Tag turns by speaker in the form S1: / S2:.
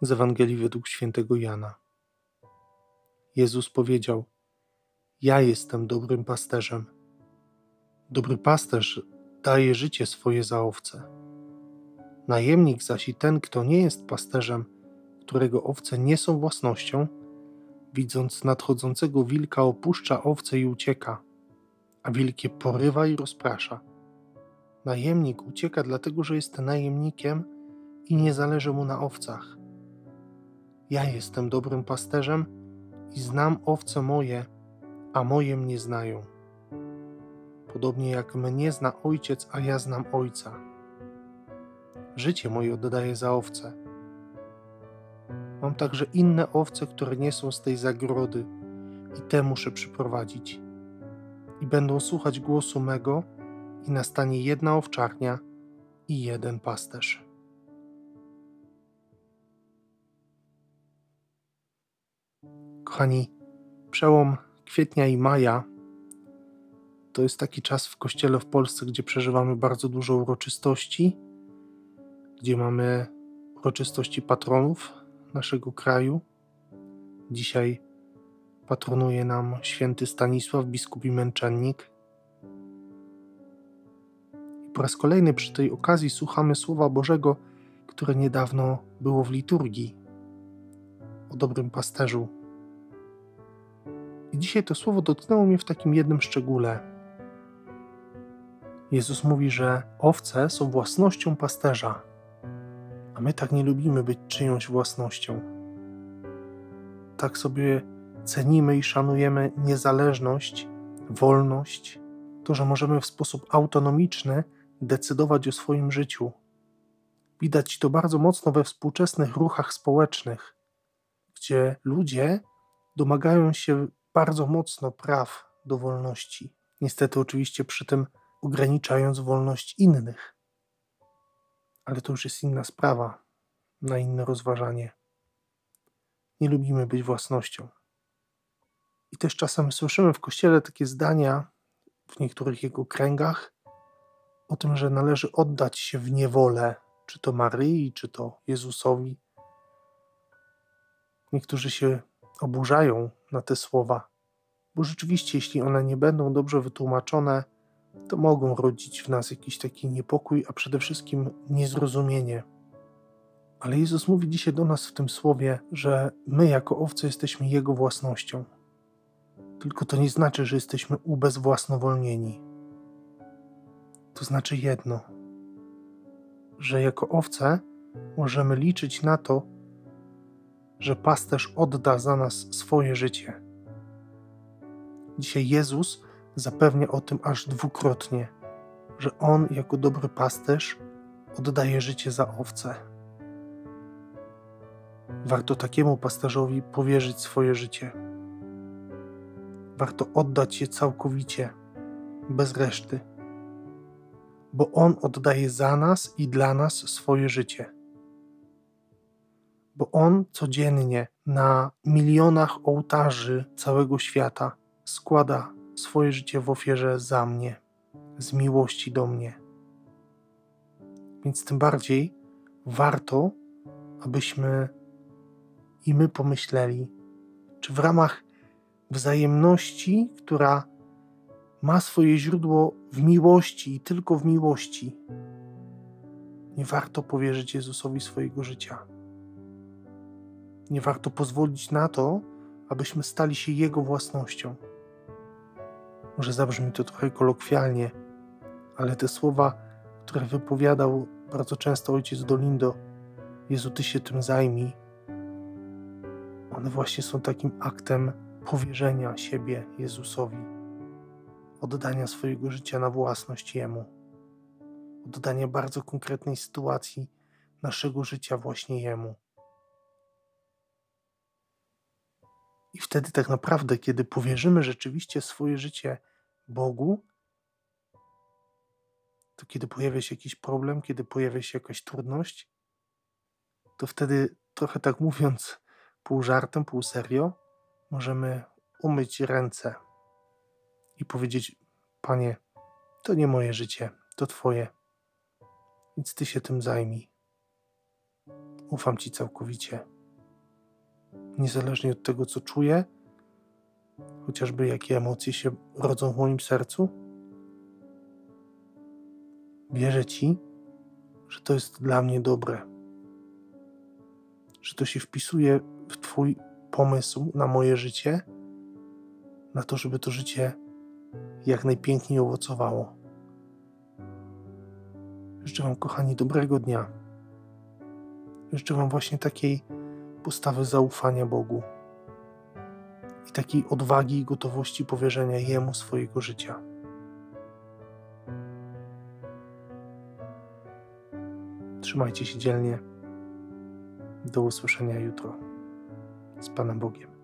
S1: z Ewangelii według świętego Jana. Jezus powiedział: Ja jestem dobrym pasterzem. Dobry pasterz daje życie swoje za owce. Najemnik zaś i ten, kto nie jest pasterzem, którego owce nie są własnością, widząc nadchodzącego wilka, opuszcza owce i ucieka, a wilkie porywa i rozprasza. Najemnik ucieka dlatego, że jest najemnikiem i nie zależy mu na owcach. Ja jestem dobrym pasterzem i znam owce moje, a moje mnie znają. Podobnie jak mnie zna ojciec, a ja znam ojca. Życie moje oddaję za owce. Mam także inne owce, które nie są z tej zagrody, i te muszę przyprowadzić. I będą słuchać głosu mego, i nastanie jedna owczarnia i jeden pasterz. Kochani, przełom kwietnia i maja to jest taki czas w kościele w Polsce, gdzie przeżywamy bardzo dużo uroczystości, gdzie mamy uroczystości patronów naszego kraju. Dzisiaj patronuje nam święty Stanisław, biskup i męczennik. I po raz kolejny przy tej okazji słuchamy Słowa Bożego, które niedawno było w liturgii o dobrym pasterzu, i dzisiaj to słowo dotknęło mnie w takim jednym szczególe. Jezus mówi, że owce są własnością pasterza, a my tak nie lubimy być czyjąś własnością. Tak sobie cenimy i szanujemy niezależność, wolność, to, że możemy w sposób autonomiczny decydować o swoim życiu. Widać to bardzo mocno we współczesnych ruchach społecznych, gdzie ludzie domagają się bardzo mocno praw do wolności. Niestety, oczywiście, przy tym ograniczając wolność innych. Ale to już jest inna sprawa, na inne rozważanie. Nie lubimy być własnością. I też czasem słyszymy w kościele takie zdania w niektórych jego kręgach o tym, że należy oddać się w niewolę, czy to Maryi, czy to Jezusowi. Niektórzy się oburzają na te słowa, bo rzeczywiście, jeśli one nie będą dobrze wytłumaczone, to mogą rodzić w nas jakiś taki niepokój, a przede wszystkim niezrozumienie. Ale Jezus mówi dzisiaj do nas w tym słowie, że my jako owce jesteśmy Jego własnością. Tylko to nie znaczy, że jesteśmy ubezwłasnowolnieni. To znaczy jedno, że jako owce możemy liczyć na to, że pasterz odda za nas swoje życie. Dzisiaj Jezus zapewnia o tym aż dwukrotnie, że On jako dobry pasterz oddaje życie za owce. Warto takiemu pasterzowi powierzyć swoje życie. Warto oddać je całkowicie, bez reszty, bo On oddaje za nas i dla nas swoje życie bo On codziennie na milionach ołtarzy całego świata składa swoje życie w ofierze za mnie, z miłości do mnie. Więc tym bardziej warto, abyśmy i my pomyśleli, czy w ramach wzajemności, która ma swoje źródło w miłości i tylko w miłości, nie warto powierzyć Jezusowi swojego życia. Nie warto pozwolić na to, abyśmy stali się Jego własnością. Może zabrzmi to trochę kolokwialnie, ale te słowa, które wypowiadał bardzo często ojciec Dolindo, Jezu, Ty się tym zajmij, one właśnie są takim aktem powierzenia siebie Jezusowi, oddania swojego życia na własność Jemu, oddania bardzo konkretnej sytuacji naszego życia właśnie Jemu. I wtedy tak naprawdę, kiedy powierzymy rzeczywiście swoje życie Bogu, to kiedy pojawia się jakiś problem, kiedy pojawia się jakaś trudność, to wtedy trochę tak mówiąc, pół żartem, pół serio, możemy umyć ręce i powiedzieć: Panie, to nie moje życie, to Twoje, więc Ty się tym zajmij. Ufam Ci całkowicie. Niezależnie od tego, co czuję, chociażby jakie emocje się rodzą w moim sercu, wierzę Ci, że to jest dla mnie dobre, że to się wpisuje w Twój pomysł na moje życie, na to, żeby to życie jak najpiękniej owocowało. Życzę Wam, kochani, dobrego dnia. Życzę Wam właśnie takiej postawy zaufania Bogu i takiej odwagi i gotowości powierzenia Jemu swojego życia. Trzymajcie się dzielnie. Do usłyszenia jutro. Z Panem Bogiem.